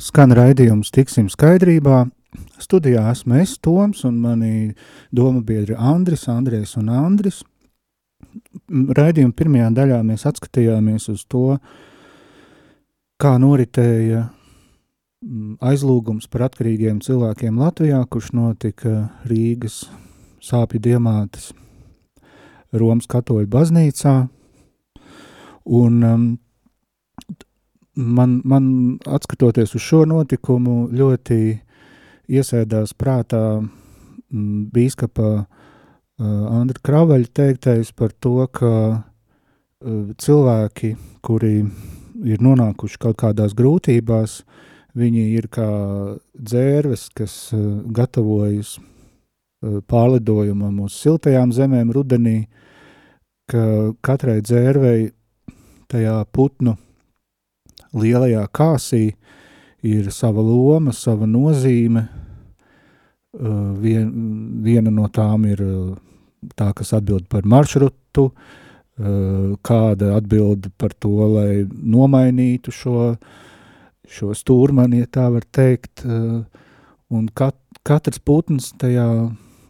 Skan raidījums Tiksim skaidrībā. Studijā esmu es, Toms, un mani doma biedri Andris, Andrēs un Andris. Raidījuma pirmajā daļā mēs atskatījāmies uz to, kā noritēja aizlūgums par atkarīgiem cilvēkiem Latvijā, kurš notika Rīgas sāpju diamātes Romas katoļu baznīcā. Un um, man, man atskatoties uz šo notikumu, ļoti iesēdās prātā m, bīskapa Andra Kravaļa teiktais par to, ka cilvēki, kuri ir nonākuši kaut kādās grūtībās, viņi ir kā dzērves, kas gatavojas pārlidojumam uz siltajām zemēm rudenī, ka katrai dzērvei tajā putnu lielajā kāsī ir sava loma, sava nozīme. Uh, vien, viena no tām ir uh, tā, kas atbild par maršrutu, uh, kāda atbild par to, lai nomainītu šo, šo stūrmani, ja tā var teikt. Un kat, katrs putns tajā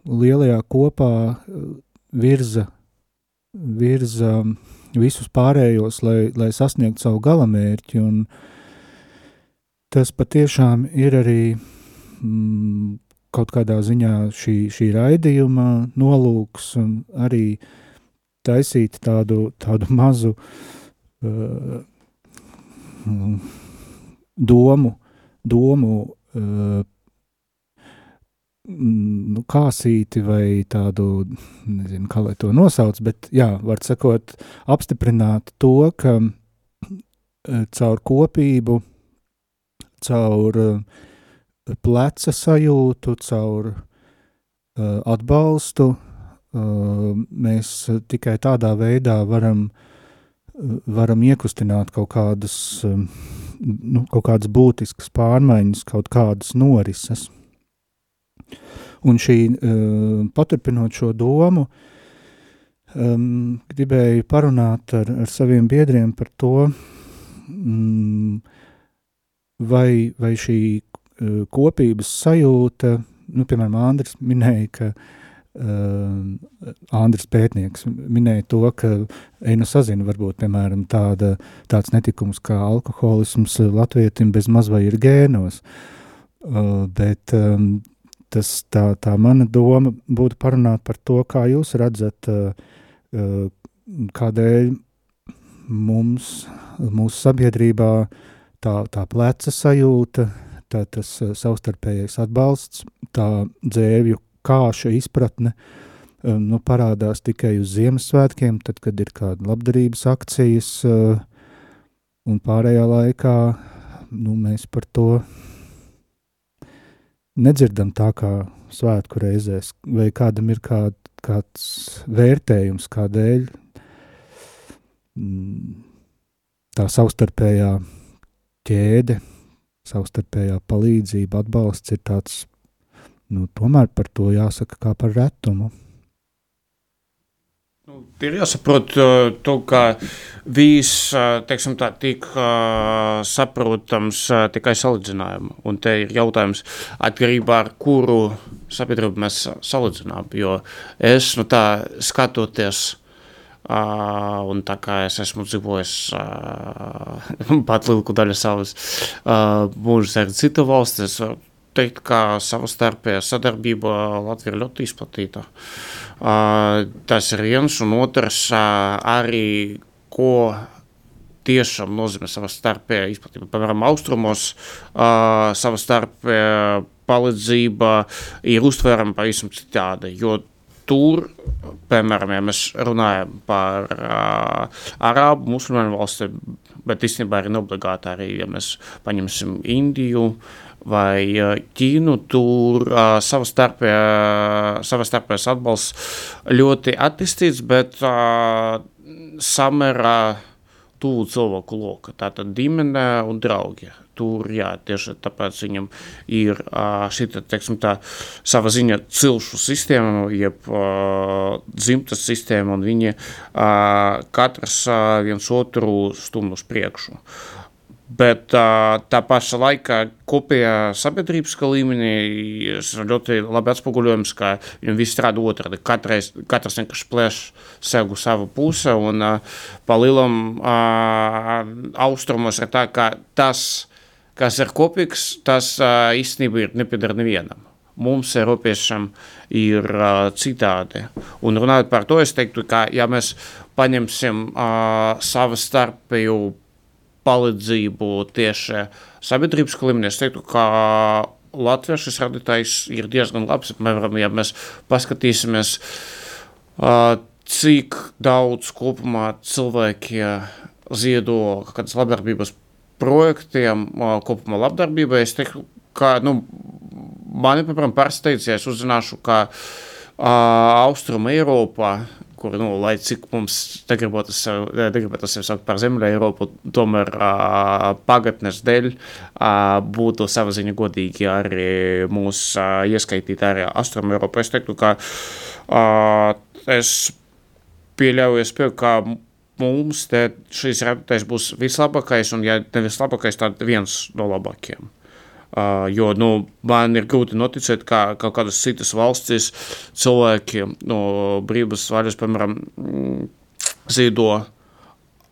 lielajā kopā virza, virza visus pārējos, lai, lai sasniegtu savu galamērķi. Un tas patiešām ir arī mm, kaut kādā ziņā šī, šī raidījuma nolūks un arī taisīt tādu, tādu mazu uh, domu, domu uh, nu, kāsīti vai tādu, nezinu, kā lai to nosauc, bet, jā, var sakot, apstiprināt to, ka e, caur kopību, caur e, pleca sajūtu, caur uh, atbalstu mēs tikai tādā veidā varam, varam iekustināt kaut kādas, nu, kaut kādas būtiskas pārmaiņas, kaut kādas norises. Un šī, uh, paturpinot šo domu, um, gribēju parunāt ar, ar saviem biedriem par to, um, vai, vai šī uh, kopības sajūta, nu, piemēram, Andris minēja, ka uh, Andris pētnieks minēja to, ka Eina sazina varbūt, piemēram, tāda, tāds netikums kā alkoholisms latvietim bez maz vai ir gēnos, uh, bet um, tas, tā, tā mana doma būtu parunāt par to, kā jūs redzat, uh, uh, kādēļ mums, mūsu sabiedrībā tā, tā pleca sajūta, tā, tas uh, savstarpējais atbalsts, tā dzēvju kāša izpratne nu, parādās tikai uz Ziemassvētkiem, tad, kad ir kāda labdarības akcijas, un pārējā laikā nu, mēs par to nedzirdam tā kā svētku reizēs, vai kādam ir kād, kāds vērtējums, kādēļ mm, tā savstarpējā ķēde, savstarpējā palīdzība, atbalsts ir tāds, nu, tomēr par to jāsaka kā par retumu. Nu, ir jāsaprot, to, ka viss tā, tik saprotams tikai salīdzinājumu. Un te ir jautājums, atkarībā ar kuru sabiedrību mēs salīdzinām. Jo es nu, tā skatoties. Uh, un tā kā es esmu dzīvojis uh, pat lielu daļu savas uh, mūžas arī citu valsts, es varu teikt, ka savstarpējā sadarbība Latvijā ļoti izplatīta. Uh, Tas ir viens un otrs arī, ko tiešām nozīmē savā starpē izplatība. Piemēram, austrumos savā starpē palīdzība ir uztverama pavisam citādi, jo tur, piemēram, ja mēs runājam par uh, arābu musulmaņu valsti, bet īstenībā arī neobligāti arī, ja mēs paņemsim Indiju, uh, vai Ķīnu, tur uh, savā starpējais atbalsts ļoti attīstīts, bet uh, samērā tuvu cilvēku loka. Tātad ģimene un draugi. Tur, jā, tieši tāpēc viņam ir šī, teiksim tā, sava ziņa cilšu sistēma, jeb dzimtas sistēma, un viņi katrs viens otru stum uz priekšu. Bet tā paša laikā kopējā sabiedrības līmenī ļoti labi atspoguļojums, ka viņi visi strādā otrādi. Katreiz, katrs vienkārši plēš sev uz savu pusi, un pa lielam austrumos ir tā, ka tas, kas ir kopīgs, tas īstenībā nepiedara nevienam mums, Eiropiešiem, ir uh, citādi. Un runājot par to, es teiktu, ka ja mēs paņemsim uh, savu starpēju palīdzību tieši sabiedrības līmenī, es teiktu, ka Latvijas šis radītājs ir diezgan labs. Piemēram, ja mēs paskatīsimies, cik daudz kopumā cilvēki ziedo kādas labdarbības projektiem, kopumā labdarbībai, es teiktu, ka, nu, mani, piemēram, pārsteidz, ja es uzzināšu, ka Austrum Eiropā, kur, nu, lai cik mums negribētu sevi saukt par Zemļa Eiropu, tomēr uh, pagatnes dēļ uh, būtu sava ziņa godīgi arī mūs uh, ieskaitīt arī Austrum Eiropu. Es teiktu, ka uh, es pieļauju, es pieļauju, ka mums te šīs rādītājs būs vislabākais, un ja ne vislabākais, tad viens no labākajiem. Uh, jo nu, man ir grūti noticēt, ka kaut kādas citas valstis cilvēki no brīvas vaļas, piemēram, mm, zīdo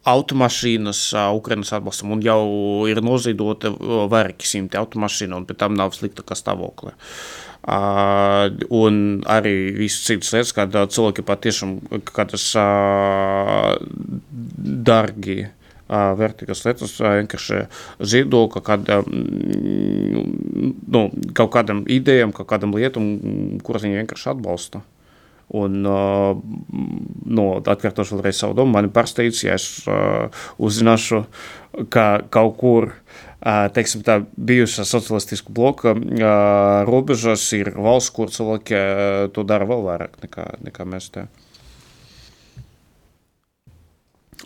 automašīnas uh, Ukrainas atbalstam, un jau ir nozīdota vairāki simti automašīnu, un pēc tam nav sliktākā stāvokļa. Uh, un arī visas citas lietas, kad cilvēki patiešām kādas uh, dargi uh, vērtīgas lietas vienkārši ziedo kaut, kāda, nu, kaut kādam idejām, kaut kādam lietam, kuras viņi vienkārši atbalsta. Un, uh, nu, atkārtošu vēlreiz savu domu, mani pārsteidz, ja es uh, uzzināšu, ka kaut kur, uh, teiksim tā, bijušā socialistisku bloka robežas ir valsts, kur cilvēki to dara vēl vairāk nekā, nekā mēs te. Uh,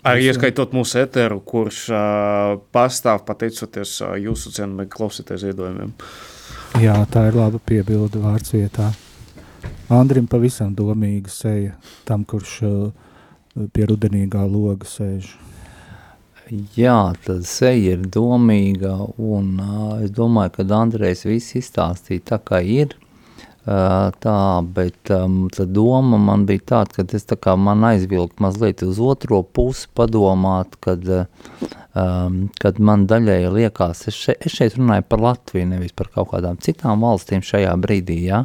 Arī ieskaitot mūsu eteru, kurš uh, pastāv pateicoties uh, jūsu cienījumiem, klausīties ziedojumiem. Jā, tā ir laba piebilde vārds vietā. Andrim pavisam domīga seja tam, kurš uh, pie rudenīgā loga sēž. Jā, tad seja ir domīga, un uh, es domāju, ka Andrejs viss izstāstīja tā, kā ir. Tā, bet um, tā doma man bija tāda, ka es tā kā man aizvilkt mazliet uz otro pusi padomāt, kad, um, kad man daļēji liekas, es šeit, es šeit runāju par Latviju, nevis par kaut kādām citām valstīm šajā brīdī, ja?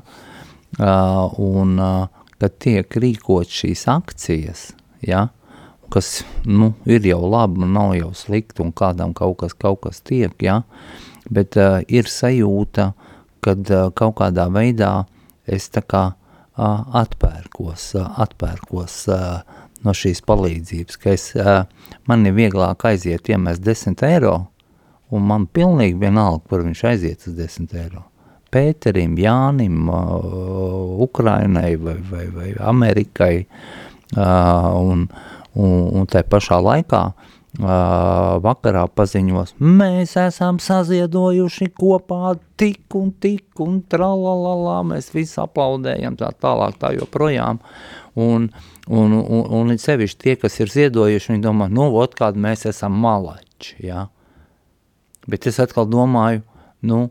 uh, un uh, kad tiek rīkot šīs akcijas, ja? kas nu, ir jau labi, nav jau slikti un kādam kaut kas, kaut kas tiek, ja? bet uh, ir sajūta, uh, kad kaut kādā veidā es tā kā atpērkos, atpērkos no šīs palīdzības, ka es, man ir vieglāk aiziet iemest 10 eiro, un man pilnīgi vienalga, kur viņš aiziet uz 10 eiro. Pēterim, Jānim, Ukrainai vai, vai, vai Amerikai, un, un, un tai pašā laikā uh, vakarā paziņos, mēs esam saziedojuši kopā tik un tik un tralalala, mēs visi aplaudējam tā tālāk tā joprojām. Un, un, un, un it sevišķi tie, kas ir ziedojuši, viņi domā, nu, ot kādi mēs esam malači, ja? Bet es atkal domāju, nu,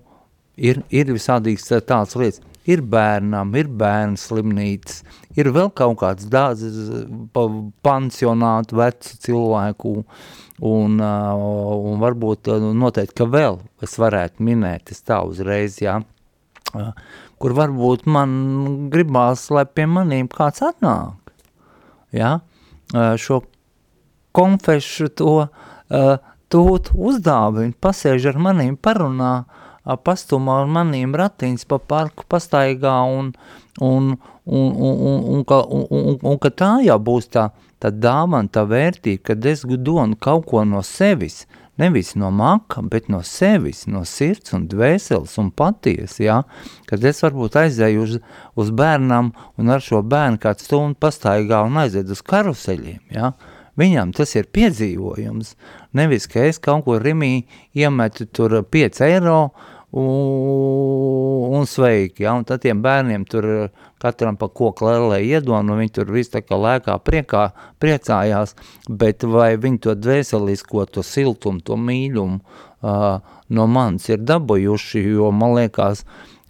ir, ir visādīgs tāds lietas, ir bērnam, ir bērnu slimnīcas, ir vēl kaut kāds dāzes pansionātu vecu cilvēku, un, un varbūt noteikti, ka vēl es varētu minēt, es tā uzreiz, jā, kur varbūt man gribās, lai pie manīm kāds atnāk, jā, šo konfešu to tūt uzdāvinu, pasēž ar manīm parunā, uh, pastumā ar manīm ratiņas pa parku pastaigā un, un, un, un, un, un, ka, un, un, un ka tā jau būs tā, tā dāvana, tā vērtība, kad es donu kaut ko no sevis, nevis no maka, bet no sevis, no sirds un dvēseles un paties, ja? kad es varbūt aizēju uz, uz bērnam un ar šo bērnu kāds stundu pastaigā un aiziet uz karuseļiem, ja? Viņam tas ir piedzīvojums, nevis, ka es kaut ko rimī iemetu tur 5 eiro, uh, un un sveiki, ja, un tad tiem bērniem tur katram pa koku lēlē iedod, un viņi tur viss tā kā lēkā priekā, priecājās, bet vai viņi to dvēselisko, to siltumu, to mīļumu uh, no manis ir dabūjuši, jo man liekas,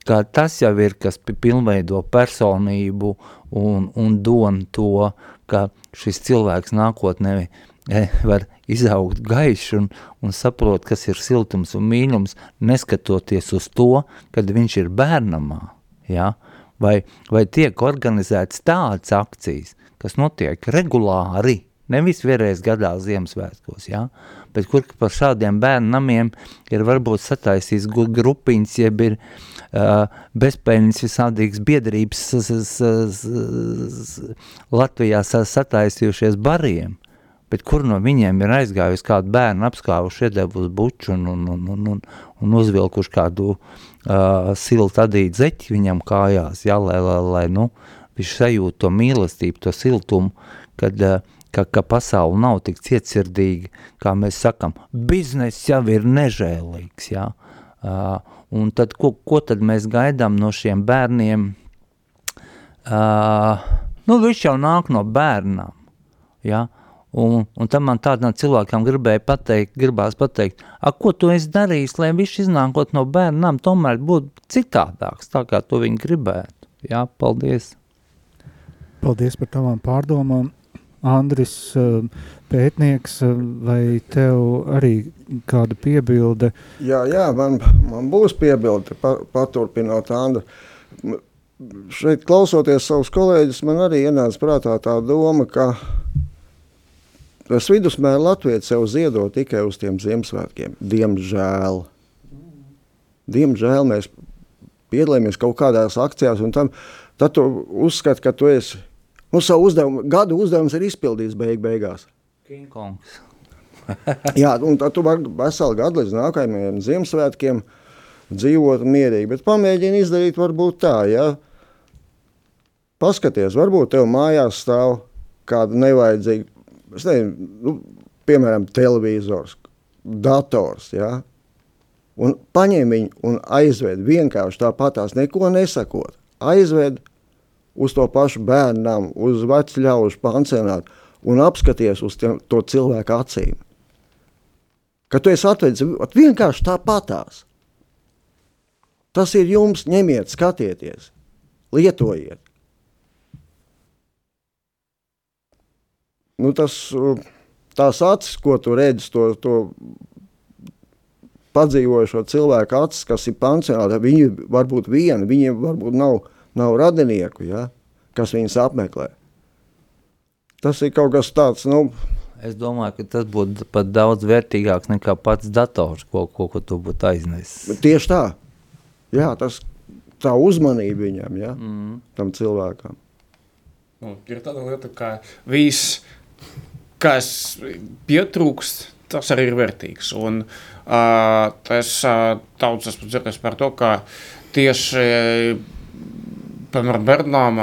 ka tas jau ir, kas pilnveido personību un, un don to, ka šis cilvēks nākotnē var izaugt gaišs un, un saprot, kas ir siltums un mīlums, neskatoties uz to, kad viņš ir bērnamā, ja? vai, vai tiek organizēts tādas akcijas, kas notiek regulāri, nevis vienreiz gadā Ziemassvētkos, ja? bet kur par šādiem bērnu namiem ir varbūt sataisījis grupiņas, jeb ir uh, bezpēļņas visādīgas biedrības Latvijā sataisījušies bariem, bet kur no viņiem ir aizgājusi kādu bērnu apskāvuši, iedevusi buču un, un, un, un, un, un uzvilkuši kādu uh, siltu adīt zeķi viņam kājās, jā, lai, lai, lai nu, viņš sajūt to mīlestību, to siltumu, kad, uh, ka, ka pasaule nav tik cietsirdīga, kā mēs sakam, biznes jau ir nežēlīgs, jā, uh, un tad ko, ko tad mēs gaidām no šiem bērniem, uh, nu, viņš jau nāk no bērnām, jā, Un, un tam man tādam cilvēkam gribēja pateikt, gribās pateikt, a, ko tu esi darījis, lai viņš iznākot no bērnām tomēr būtu citādāks, tā kā to viņi gribētu. Jā, paldies. Paldies par tavām pārdomām. Andris, eh, pētnieks, eh, vai tev arī kāda piebilde? Jā, jā man, man būs piebilde, pa, paturpinot Andru. Šeit klausoties savus kolēģus, man arī ienāca prātā tā doma, ka Tas vidusmēra Latvijas sev ziedo tikai uz tiem Ziemassvētkiem. Diemžēl. Diemžēl mēs piedalāmies kaut kādās akcijās, un tam, tad tu uzskati, ka tu esi. Nu, savu uzdevumu, gadu uzdevums ir izpildīts beig beigās. Kingkongs. Jā, un tad tu vari veselu gadu līdz nākamajiem Ziemassvētkiem dzīvot mierīgi, bet pamēģini izdarīt varbūt tā, ja? Paskaties, varbūt tev mājās stāv kāda nevajadzīga nezinu, nu, piemēram, televizors, dators, ja? un paņem viņu un aizved vienkārši tāpatās, neko nesakot, aizved uz to pašu bērnam, uz vecu ļaužu pansionātu un apskaties uz tiem, to cilvēku acīm. Ka tu esi atvedis vienkārši tāpatās. Tas ir jums, ņemiet, skatieties, lietojiet. Nu, tas, tās acis, ko tu redzi, to, to padzīvojušo cilvēku acis, kas ir pansionāti, viņi var būt vieni, viņiem varbūt nav, nav radinieku, ja, kas viņus apmeklē. Tas ir kaut kas tāds, nu, Es domāju, ka tas būtu pat daudz vērtīgāks nekā pats dators, ko, ko, ko tu būtu aiznesis. Tieši tā. Jā, tas tā uzmanība viņam, ja, mm. tam cilvēkam. Nu, ir tāda lieta, ka viss kas pietrūkst, tas arī ir vērtīgs. Un, uh, tas uh, daudz esmu dzirdējis par to, ka tieši piemēram, bērnām,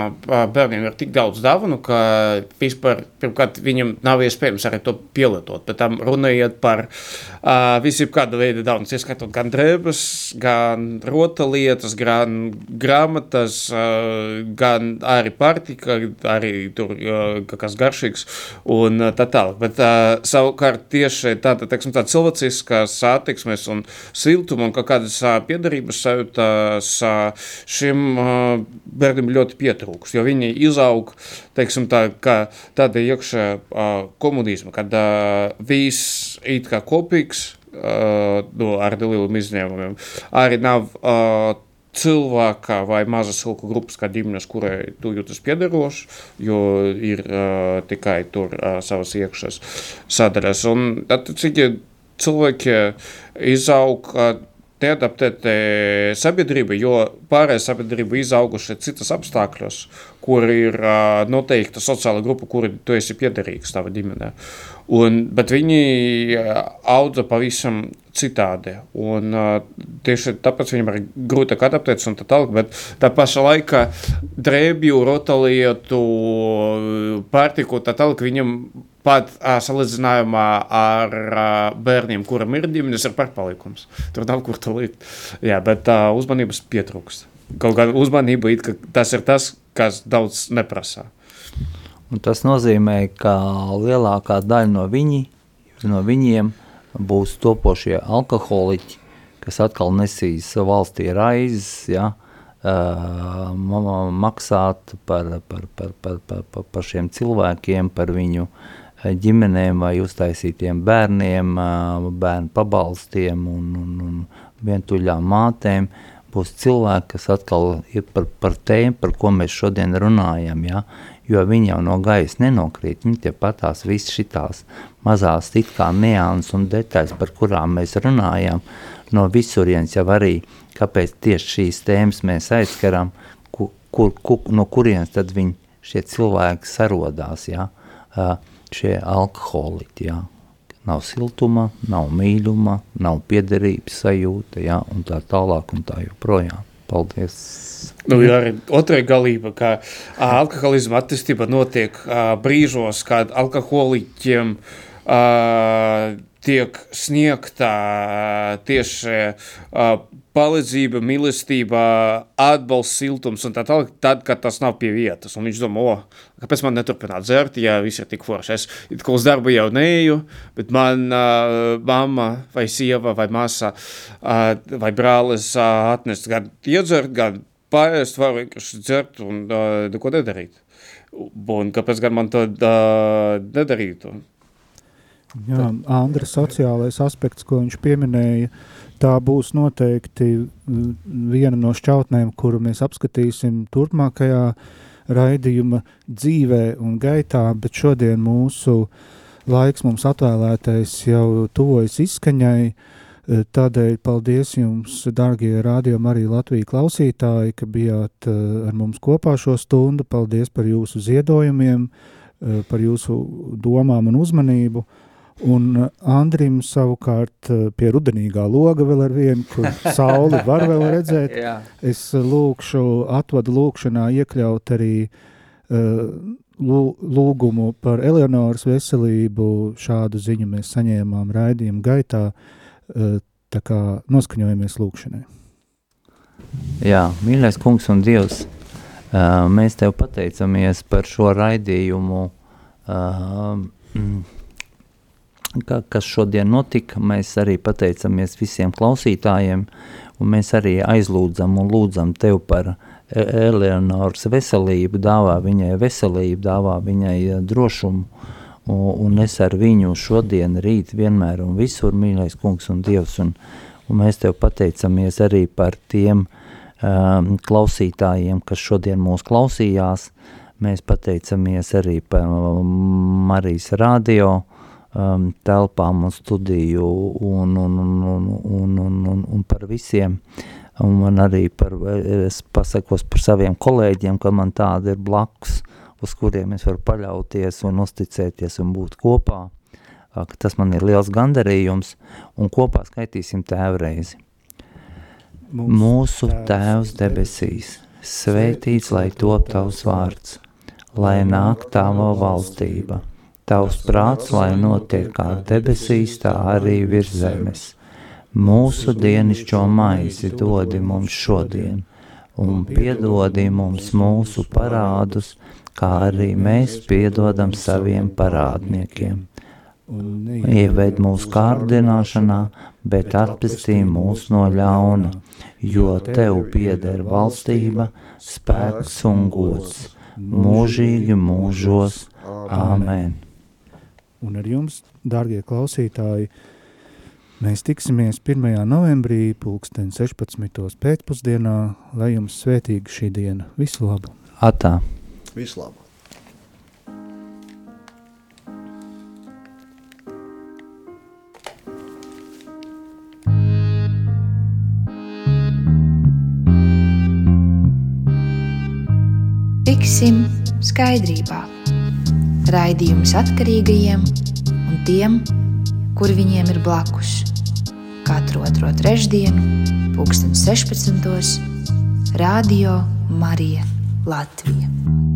bērniem ir tik daudz dāvanu, ka vispār, pirmkārt, viņam nav iespējams arī to pielietot. Bet tam runājot par uh, visiem kāda veida dāvanas, ieskatot gan drēbes, gan rotalietas, gan grāmatas, uh, gan arī pārtika, arī tur uh, kas garšīgs un uh, tā tālāk. Bet uh, savukārt tieši tāda, teiksim, tā cilvēciskas attieksmes un siltuma un kādas uh, piedarības sajūtas uh, šim uh, bērniem ļoti pietrūks, jo viņi izaug teiksim, tā, tāda iekšā uh, komunisma, kad uh, viss ir kā kopīgs uh, no, ar lieliem izņēmumiem. Arī nav uh, cilvēka vai mazas cilvēku grupas, kā ģimenes, kurai tu jūtas piederošs, jo ir uh, tikai tur uh, savas iekšas sadaļas. Un attiecīgi cilvēki izaug uh, neadaptēta sabiedrība, jo pārējā sabiedrība izauguši citas apstākļos, kur ir noteikta sociāla grupa, kuri tu esi piederīgs tava ģimenē. Un, bet viņi audza pavisam citādi. Un, uh, tieši tāpēc viņam ir grūtāk adaptēties un tā tālāk. Bet tā pašā laikā drēbju, rotalietu, pārtiku tā tālāk viņam pat uh, salīdzinājumā ar uh, bērniem, kuram ir ģimenes, ir pārpalikums. Tur nav kur to likt. Jā, bet uh, uzmanības pietrūkst. kaut kāda uzmanība, ka tas ir tas, kas daudz neprasā. Un tas nozīmē, ka lielākā daļa no, viņi, no viņiem būs topošie alkoholiķi, kas atkal nesīs valstī raizes, ja, uh, maksāt par, par, par, par, par, par, par šiem cilvēkiem, par viņu ģimenēm vai uztaisītiem bērniem, bērnu pabalstiem un, un, un vientuļām mātēm, būs cilvēki, kas atkal ir par, par tēmu, par ko mēs šodien runājam, ja? jo viņi jau no gaisa nenokrīt, viņi tie patās visas šitās mazās it kā neāns un detaļas, par kurām mēs runājam, no visurienes jau arī, kāpēc tieši šīs tēmas mēs aizskaram, kur, kur, kur, no kurienes tad viņi, šie cilvēki sarodās, ja? šie alkoholiķi, ja? nav siltuma, nav mīluma, nav piederības sajūta, ja, un tā tālāk un tā joprojām. Paldies! Nu, ir arī otrā galība, ka alkoholisma attīstība notiek brīžos, kad alkoholiķiem a, tiek sniegta tieši palīdzība, mīlestība, atbalsts, siltums un tā tālāk, tad, kad tas nav pie vietas. Un viņš domā, o, kāpēc man neturpināt dzert, ja viss ir tik forši. Es it kā uz darbu jau neju, bet man uh, mamma vai sieva vai māsa uh, vai brālis uh, atnest gan iedzert, gan pārēst, var vienkārši dzert un uh, neko nedarīt. Un kāpēc gan man to uh, nedarītu? Jā, Andra sociālais aspekts, ko viņš pieminēja, tā būs noteikti viena no šķautnēm, kuru mēs apskatīsim turpmākajā raidījuma dzīvē un gaitā, bet šodien mūsu laiks mums atvēlētais jau tuvojas izskaņai, tādēļ paldies jums, dargie rādījumi arī Latviju klausītāji, ka bijāt ar mums kopā šo stundu, paldies par jūsu ziedojumiem, par jūsu domām un uzmanību, Un uh, Andrim savukārt uh, pie rudenīgā loga vēl ar vienu, kur sauli var vēl redzēt. es uh, lūkšu, atvadu lūkšanā iekļaut arī uh, lūgumu par Eleonoras veselību. Šādu ziņu mēs saņēmām raidījuma gaitā, uh, tā kā noskaņojamies lūkšanai. Jā, mīļais kungs un dievs, uh, mēs tev pateicamies par šo raidījumu. Uh, mm, kas šodien notika. Mēs arī pateicamies visiem klausītājiem, un mēs arī aizlūdzam un lūdzam Tev par e- Eleonoras veselību, dāvā viņai veselību, dāvā viņai e, drošumu, un, un es ar viņu šodien, rīt, vienmēr un visur, mīļais kungs un Dievs, un, un mēs Tev pateicamies arī par tiem um, klausītājiem, kas šodien mūs klausījās, mēs pateicamies arī par Marijas radio, um, telpām un studiju un, un, un, un, un, un, un, un par visiem. Un man arī par, es pasakos par saviem kolēģiem, ka man tāda ir blakus, uz kuriem es varu paļauties un uzticēties un būt kopā. Ka tas man ir liels gandarījums un kopā skaitīsim tēvreizi. Mūsu tēvs debesīs, svētīts lai top tavs vārds, lai nāk tava valstība – Tavs prāts, lai notiek kā debesīs, tā arī virs zemes. Mūsu dienišķo maizi dodi mums šodien, un piedodi mums mūsu parādus, kā arī mēs piedodam saviem parādniekiem. Ieved mūsu kārdināšanā, bet atpestī mūs no ļauna, jo Tev pieder valstība, spēks un gods, mūžīgi mūžos. Āmen! Un ar jums, dārgie klausītāji, mēs tiksimies 1. novembrī, pulksten 16. pēcpusdienā, lai jums svētīga šī diena. Visu labu! Atā! Visu labu! Tiksim skaidrībā! Raidījums atkarīgajiem un tiem, kur viņiem ir blakus. Katru otro trešdienu, pulksten 16. Radio Marija Latvija.